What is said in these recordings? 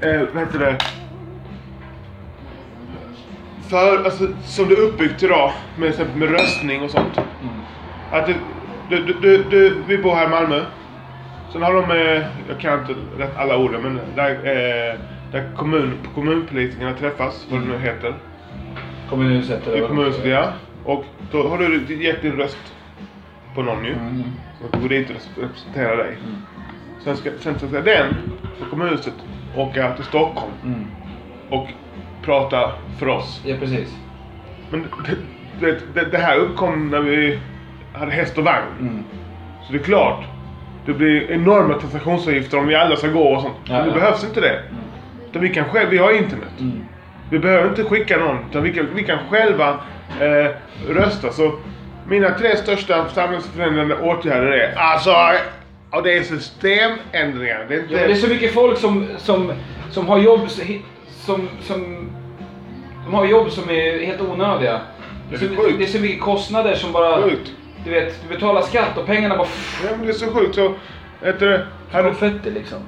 eh, vad heter det? För, alltså, som det är uppbyggt idag med, med röstning och sånt. Att det, du, du, du, du, vi bor här i Malmö. Sen har de, eh, jag kan inte rätt alla orden, men där, eh, där kommun, kommunpolitikerna träffas, vad det nu heter. Kommunhuset eller kommunhuset ja. Och då har du gett din röst på någon ju. Mm. Som går dit och representerar dig. Sen ska, sen ska den, på kommunhuset, åka till Stockholm Mm. och prata för oss. Ja, precis. Men det, det, det, här uppkom när vi hade häst och vagn. Mm. Så det är klart, det blir enorma transaktionsavgifter om vi alla ska gå och sånt. Ja, Men det ja. behövs inte det. Utan vi kan själv, vi har internet. Mm. Vi behöver inte skicka någon, utan vi kan, vi kan själva eh, rösta. Så mina tre största samhällsförändrande åtgärder är alltså, och det är systemändringar. Det är inte... Ja, det är så mycket folk som, som, som har jobb som, som de har jobb som är helt onödiga. Det är så, det är så mycket kostnader som bara... Sjukt. Du vet, du betalar skatt och pengarna bara... Ja, men det är så sjukt. Så, vet du, hade Konfetti liksom.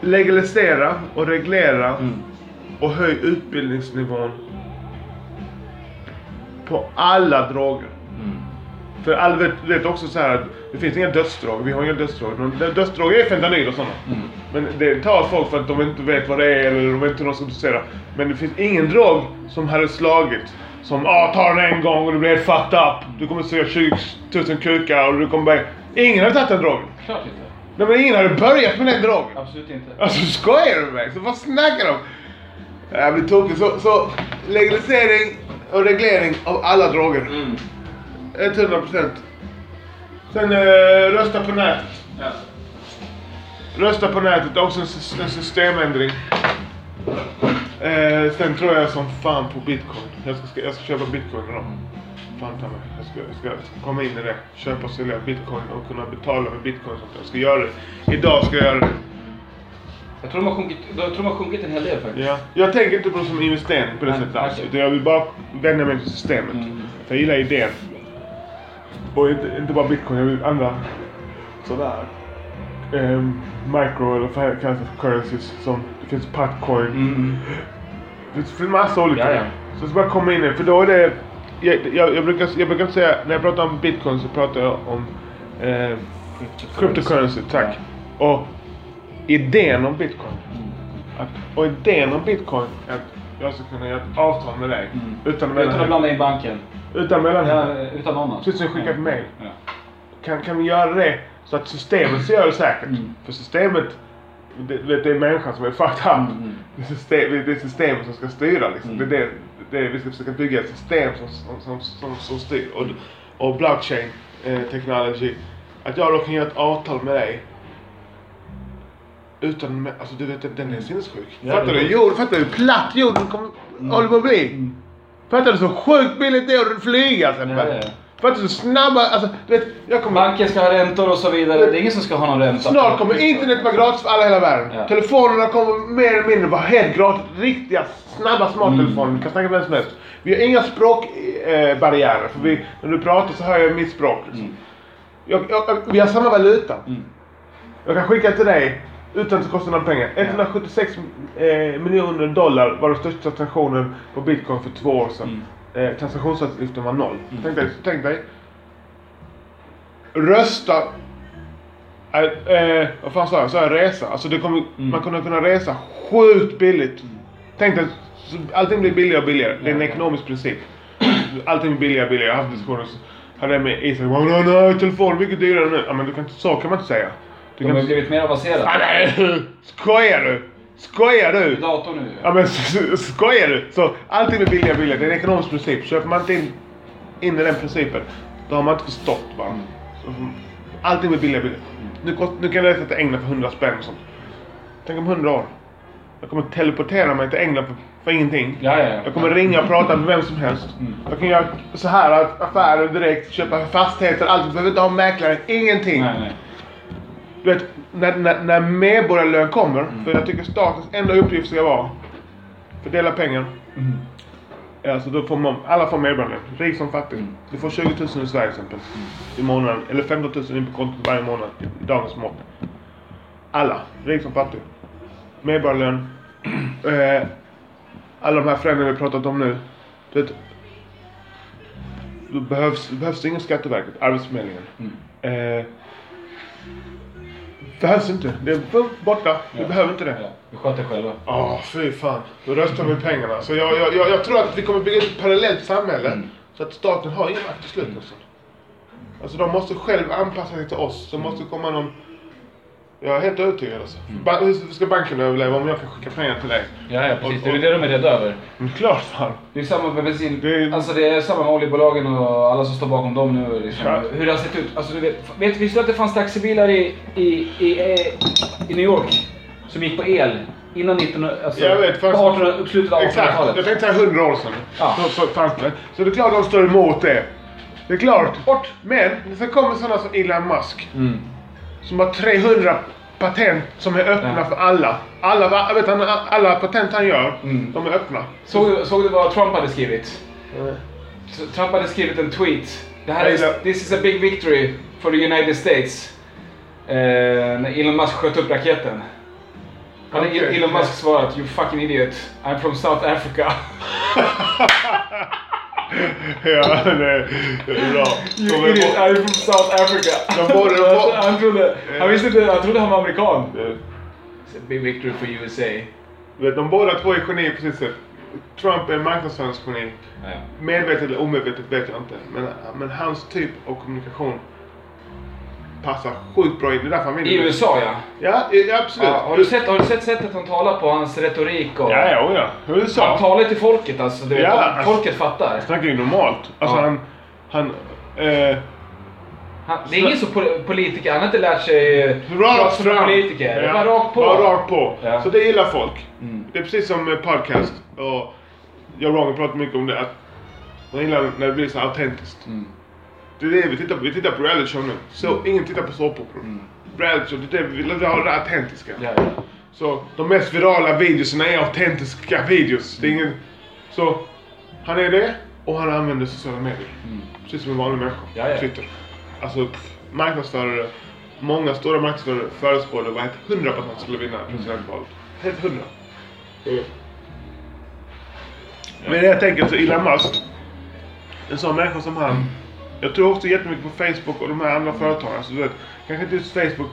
legalisera och reglera Mm. och höj utbildningsnivån på alla droger. För alla vet, vet också så här att det finns inga dödsdroger. Vi har inga dödsdroger. De- Dödsdroger är fentanyl och sådana. Mm. Men det tar folk för att de inte vet vad det är eller de vet inte hur de ska dosera. Men det finns ingen drog som hade slagit som ah, ta den en gång och du blir helt fucked up. Du kommer se 20 000 kukar och du kommer bara... Ingen har tagit den drogen. Klart inte. Nej men ingen hade börjat med den drogen. Absolut inte. Alltså skojar du med mig? Vad snackar de? Jag blir tokig. Så, så legalisering och reglering av alla droger. Mm. 100 procent. Sen eh, rösta på nätet. Ja. Rösta på nätet, också en, en systemändring. Eh, sen tror jag som fan på bitcoin. Jag ska, jag ska köpa bitcoin idag. Fan ta mig. Jag ska, jag ska komma in i det. Köpa och sälja bitcoin och kunna betala med bitcoin. sånt. Jag ska göra det. Idag ska jag göra det. Jag tror de har sjunkit, jag tror de har sjunkit en hel del faktiskt. Ja. Jag tänker inte på det som investering på det Nej, sättet alls. Utan jag vill bara vända mig till systemet. Mm. Jag gillar idén. Och inte, inte bara bitcoin, jag vill andra sådär um, micro eller vad kallas det för currencies. Som, det finns patcoin. Mm. Det finns massa olika. Ja, ja. Så jag ska bara komma in i för då är det... Jag, jag, jag, brukar, jag brukar säga, när jag pratar om bitcoin så pratar jag om eh, cryptocurrency, tack. Och idén om bitcoin. Att, och idén om bitcoin är att jag ska kunna göra ett avtal med dig. Mm. Utan, Utan att blanda in banken. utan mellan, Ja, utan någon Precis som jag skickar ett mail. Ja. kan, kan vi göra det så att systemet gör det säkert? Mm. För systemet, det, det det är människan som är fucked up. Mm. Det, är system, det är systemet som ska styra liksom. Mm. Det är det, det är, vi ska försöka bygga ett system som, som, som, som, som styr. Och, och blockchain eh, technology, att jag då kan göra ett avtal med dig utan, alltså du vet den- är sinnessjuk. Ja, fattar du? Jord, fattar du? hur Platt jorden kommer, håller på att bli. Mm. Fattar du så sjukt billigt det är att flyga till exempel? Ja, ja. Fattar du så snabba, alltså du vet, jag kommer... Banken ska ha räntor och så vidare. Det är ingen som ska ha någon ränta. Snart kommer internet vara gratis för alla i hela världen. Ja. Telefonerna kommer mer eller mindre vara helt gratis. Riktiga, snabba smarttelefoner. Du kan snacka med vem som helst. Vi har inga språkbarriärer. Eh, för vi, när du pratar så hör jag mitt språk. Liksom. Jag, jag, vi har samma valuta. Mm. Jag kan skicka till dig utan att det kostar några pengar. 176 eh, miljoner dollar var den största transaktionen på bitcoin för två år sedan. Mm. Eh, transaktionsavgiften var noll. Tänk, dig, tänk dig. Rösta. Eh, eh, vad fan sa jag? Sa jag resa? Alltså det kommer, Mm. man kommer kunna resa sjukt billigt. Tänk dig, allting blir billigare och billigare. Det är en ekonomisk princip. Allting blir billigare och billigare. Jag har haft diskussioner så hade jag med Isak. "Åh, Nej, nej, telefon mycket dyrare nu. Ja men du kan inte, så kan man inte säga. Du De kan har inte, blivit mer ah, avancerade. nej, skojar du? Skojar du? Dator nu. Ja men skojar du? Så allting blir billigare billigare. Det är en ekonomisk princip. Köper man inte in, in i den principen, då har man inte förstått bara. Mm. Så, allting blir billigare billigare. Nu, kost, nu kan jag resa till England för 100 spänn och sånt. Tänk om 100 år. Jag kommer teleportera mig till England för, för ingenting. Ja, ja, ja. Jag kommer ringa och prata med vem som helst. Mm. Jag kan göra så här affärer direkt, köpa fastigheter, allt. Jag behöver inte ha mäklare, ingenting. Nej, nej. Du vet, när, när, när medborgarlön kommer, Mm. för jag tycker statens enda uppgift ska vara fördela pengar. Mm. Alltså då får man, alla får medborgarlön, rik som fattig. Mm. Du får 20 000 i Sverige till exempel. I månaden, eller 15 000 in på kontot varje månad i dagens mått. Alla, rik som fattig. medborgarlön. Eh, alla de här förändringarna vi pratat om nu. Du vet, då behövs, behövs ingen Skatteverket, Arbetsförmedlingen. Mm. Eh, behövs inte. Det är borta. Vi Ja. behöver inte det. Ja, vi sköter själva. Ja, fy fan. Då röstar vi pengarna. Så jag, jag, jag, jag tror att vi kommer bygga ett parallellt samhälle. Mm. Så att staten har ingen makt till slut nästan. Alltså de måste själv anpassa sig till oss. Så måste komma någon... Jag är helt övertygad alltså. Mm. Ba- hur ska banken överleva om jag kan skicka pengar till dig? Ja, ja precis. Och- Det är det de är rädda över. Men klart fan. Det är samma med bensin. Det är- Alltså det är samma med oljebolagen och alla som står bakom dem nu. Liksom. Ja. Hur det har sett ut. Alltså du vet, vet visste du att det fanns taxibilar i, i, i, eh, i New York? Som gick på el innan 1900, alltså, Jag vet, på fast- 1800, slutet av Exakt. 1800-talet. Jag tänkte säga 100 år sedan. Ja. Så, så fanns det. Så det är klart de står emot det. Det är klart. Bort! Men sen kommer sådana som Elon Musk. Mm. Som har 300 patent som är öppna Ja. för alla. Alla, vet, han, alla patent han gör, Mm. de är öppna. Såg, såg du vad Trump hade skrivit? Så Trump hade skrivit en tweet. Det här är, this is a big victory for the United States. Eh, när Elon Musk sköt upp raketen. Hade Okej. Elon Musk svarat You fucking idiot. I'm from South Africa. ja, det, det är bra. You idiot, I'm from South Africa. De borde- de borde- han, trodde, han visste inte, han trodde han var amerikan. It's a big victory for USA. vet, de båda två är genier på sitt sätt. Trump är marknadsföringsgeni. Ja. Medvetet eller omedvetet vet jag inte. Men, men hans typ av kommunikation passar sjukt bra in. Det är därför han vinner. I USA ja. Ja, ja absolut. ja har, du sett, har du sett sättet han talar på? Hans retorik och... Ja, ja, ja. Han USA. talar till folket alltså. Du vet, Ja, alltså- folket fattar. snackar ju normalt. Alltså Ja. han... Han... Eh, Han, det är ingen som pol- politiker, han har inte lärt sig prata rakt som fram. politiker. Det är Ja, bara rakt på. Bara rakt på. Ja. Så det gillar folk. Mm. Det är precis som med podcast. Och jag och Roger pratar mycket om det. Att man gillar när det blir så autentiskt. Mm. Det är det vi tittar på. Vi tittar på reality show nu. Så ingen tittar på såpoperor. Mm. Reality show, det är det vi vill ha det autentiska. Ja, ja. Så de mest virala videorna är autentiska videos. Det är ingen... Så han är det och han använder sociala medier. Mm. Precis som en vanlig människa. Ja, ja. Twitter. Alltså marknadsförare. Många stora marknadsförare förespådde var helt hundra på att han skulle vinna presidentvalet. Helt hundra. Men det jag tänker så Elon Musk. En sån människa som han. Jag tror också jättemycket på Facebook och de här andra företagen. Alltså, du vet, kanske inte just Facebook.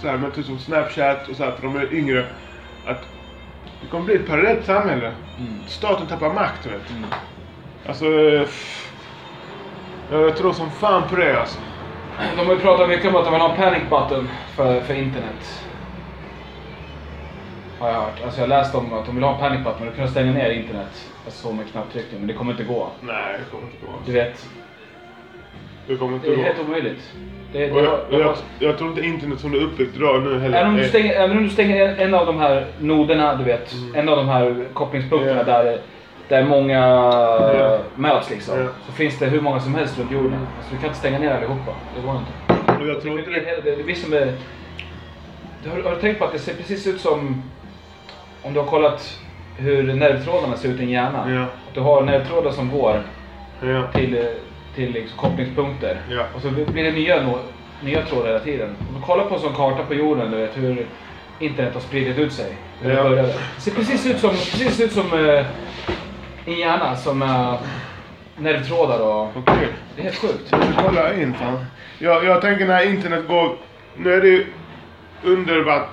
Så här, men typ som Snapchat och så här, för de är yngre. Att det kommer bli ett parallellt samhälle. Mm. Staten tappar makt, du vet. Mm. Alltså... Jag, tror som fan på det alltså. De har ju pratat mycket om att de vill ha en panic button för, för internet. Har jag hört. Alltså jag har läst om att de vill ha en panic button och kunna stänga ner internet. Alltså så med knapptryckning, men det kommer inte gå. Nej, det kommer inte gå. Du vet, Det kommer inte det är helt omöjligt. Det, det, jag, det, jag, jag tror inte internet som det är uppbyggt idag nu heller. Även om, du stänger, även om du stänger en, av de här noderna, du vet. En av de här kopplingspunkterna Mm. Ja. där, där många Ja. möts liksom. Ja. Så finns det hur många som helst runt jorden. Alltså, du kan inte stänga ner allihopa. Det går inte. Och jag tror inte det, det... det, det, som är, du har, har du tänkt på att det ser precis ut som... Om du har kollat hur nervtrådarna ser ut i en hjärna. Att du har nervtrådar som går till, till liksom kopplingspunkter. Ja. Och så blir det nya, nya trådar hela tiden. Om du kollar på en sån karta på jorden, du vet hur internet har spridit ut sig. Ja. Det ser precis ut som, precis ut som eh, en hjärna som uh, nervtrådar och... Okej. Det är helt sjukt. Jag ska kolla in fan. Jag, jag tänker när internet går... Nu är det ju under vatt,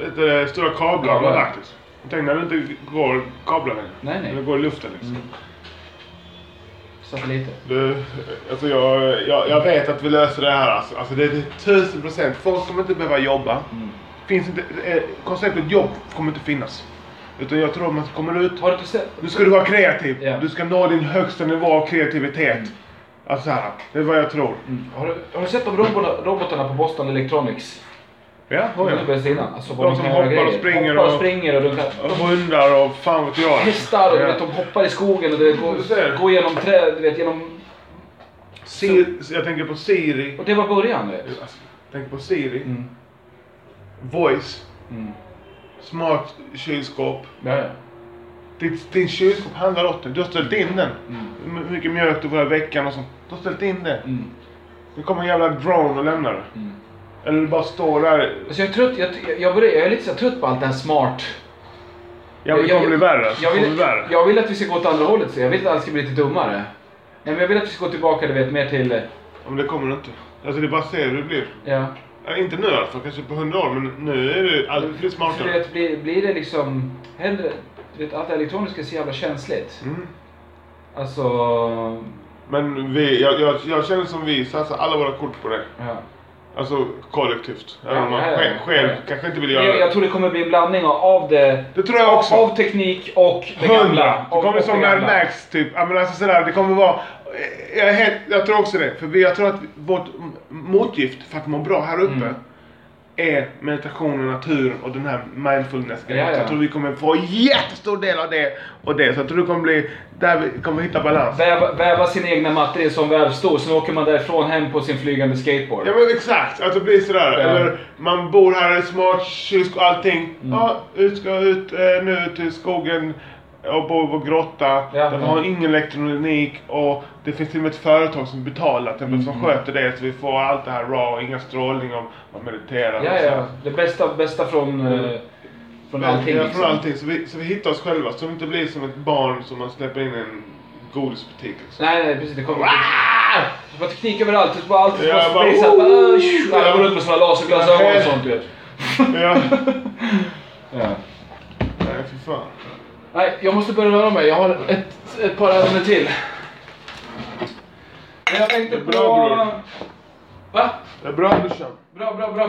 vet du, det, stora kablar och lagt. Tänker när det inte går kablar längre. Nej, nej. När det går i luften liksom. Mm. Satelliter. Du, alltså jag, jag, jag vet att vi löser det här alltså. alltså det är tusen procent. Folk kommer inte behöva jobba. Mm. Finns inte, eh, konceptet jobb kommer inte finnas. Utan jag tror att man kommer ut. Har du inte sett? Nu ska du vara kreativ. Ja. Du ska nå din högsta nivå av kreativitet. Alltså så här, det är vad jag tror. Mm. Har, du, har du sett de robotarna på Boston Electronics? Ja, har jag. innan. Alltså, De som hoppar och grejer. springer hoppar och och- springer och de kan... Och hundar och fan vet jag. Hästar och Ja. vet, de hoppar i skogen och ser. går, går genom träd, du vet, genom... Siri, jag tänker på Siri. Och det var början, vet. Alltså, jag tänker på Siri. Mm. Voice. Mm. Smart kylskåp. Ja, ja. Ditt, din kylskåp handlar åt dig. Du har ställt in den. Mm. Hur mycket mjölk du får i veckan och sånt. Du har ställt in det. Mm. Nu kommer en jävla drone och lämnar det. Mm. Eller bara står där. Alltså jag är trött, jag, jag, börjar, jag är lite så trött på allt det här smart. Ja, det Jag- kommer bli värre. Jag Det kommer vill, värre. jag vill att vi ska gå åt andra hållet, så jag vill att allt ska bli lite dummare. Nej, men jag vill att vi ska gå tillbaka, du vet, mer till... Ja, Men det kommer det inte. Alltså det är bara att se hur det blir. Ja. Ja, inte nu i alla fall, kanske på hundra år, men nu är det allt blir För smartare. vet, blir, blir det liksom... Hellre, du vet, allt elektroniskt är så jävla känsligt. Mm. Alltså... Men vi, jag, jag, jag känner som vi satsar alla våra kort på det. Ja. Alltså kollektivt. Även om man ja, ja. själv, kanske inte vill göra Jag, jag tror det kommer bli en blandning av- det... Det tror jag också. Av teknik och det gamla. Hundra! Det kommer som det Mad. Max typ. Ja men alltså sådär, det kommer vara... Jag, helt, jag tror också det. För jag tror att vårt motgift för att må bra här uppe Mm. Är meditation och natur och den här mindfulness Ja, ja. Jag tror vi kommer få en jättestor del av det och det. Så jag tror det kommer bli där vi kommer hitta balans. Väva, väva sina egna mattor i en sån vävstol, sen åker man därifrån hem på sin flygande skateboard. Ja men exakt, att det blir sådär. Ja. Eller man bor här i smart kylskåp, allting. Mm. Ja, ut ska ut eh, nu till skogen och bo i vår grotta. Ja, där vi ja. har ingen elektronik och det finns till och med ett företag som betalar till Mm, som sköter det så vi får allt det här raw, inga strålning och man mediterar. Ja, ja. Det bästa, bästa från, eh, från Men, allting. ja, liksom. från allting. Så vi, så vi hittar oss själva så vi inte blir som ett barn som man släpper in i en godisbutik. Liksom. Nej, nej, precis. Det kommer... Det var teknik överallt. Det var allt Ja, bara, bara, så här, oh, bara, tju, Alla går runt med såna laserglasögon och sånt, du vet. ja. Ja. Nej, fy fan. Nej, jag måste börja röra mig. Jag har ett, ett par ärenden till. Men jag tänkte på... bra, bror. Va? Det är bra brorsan. Bra, bra, bra.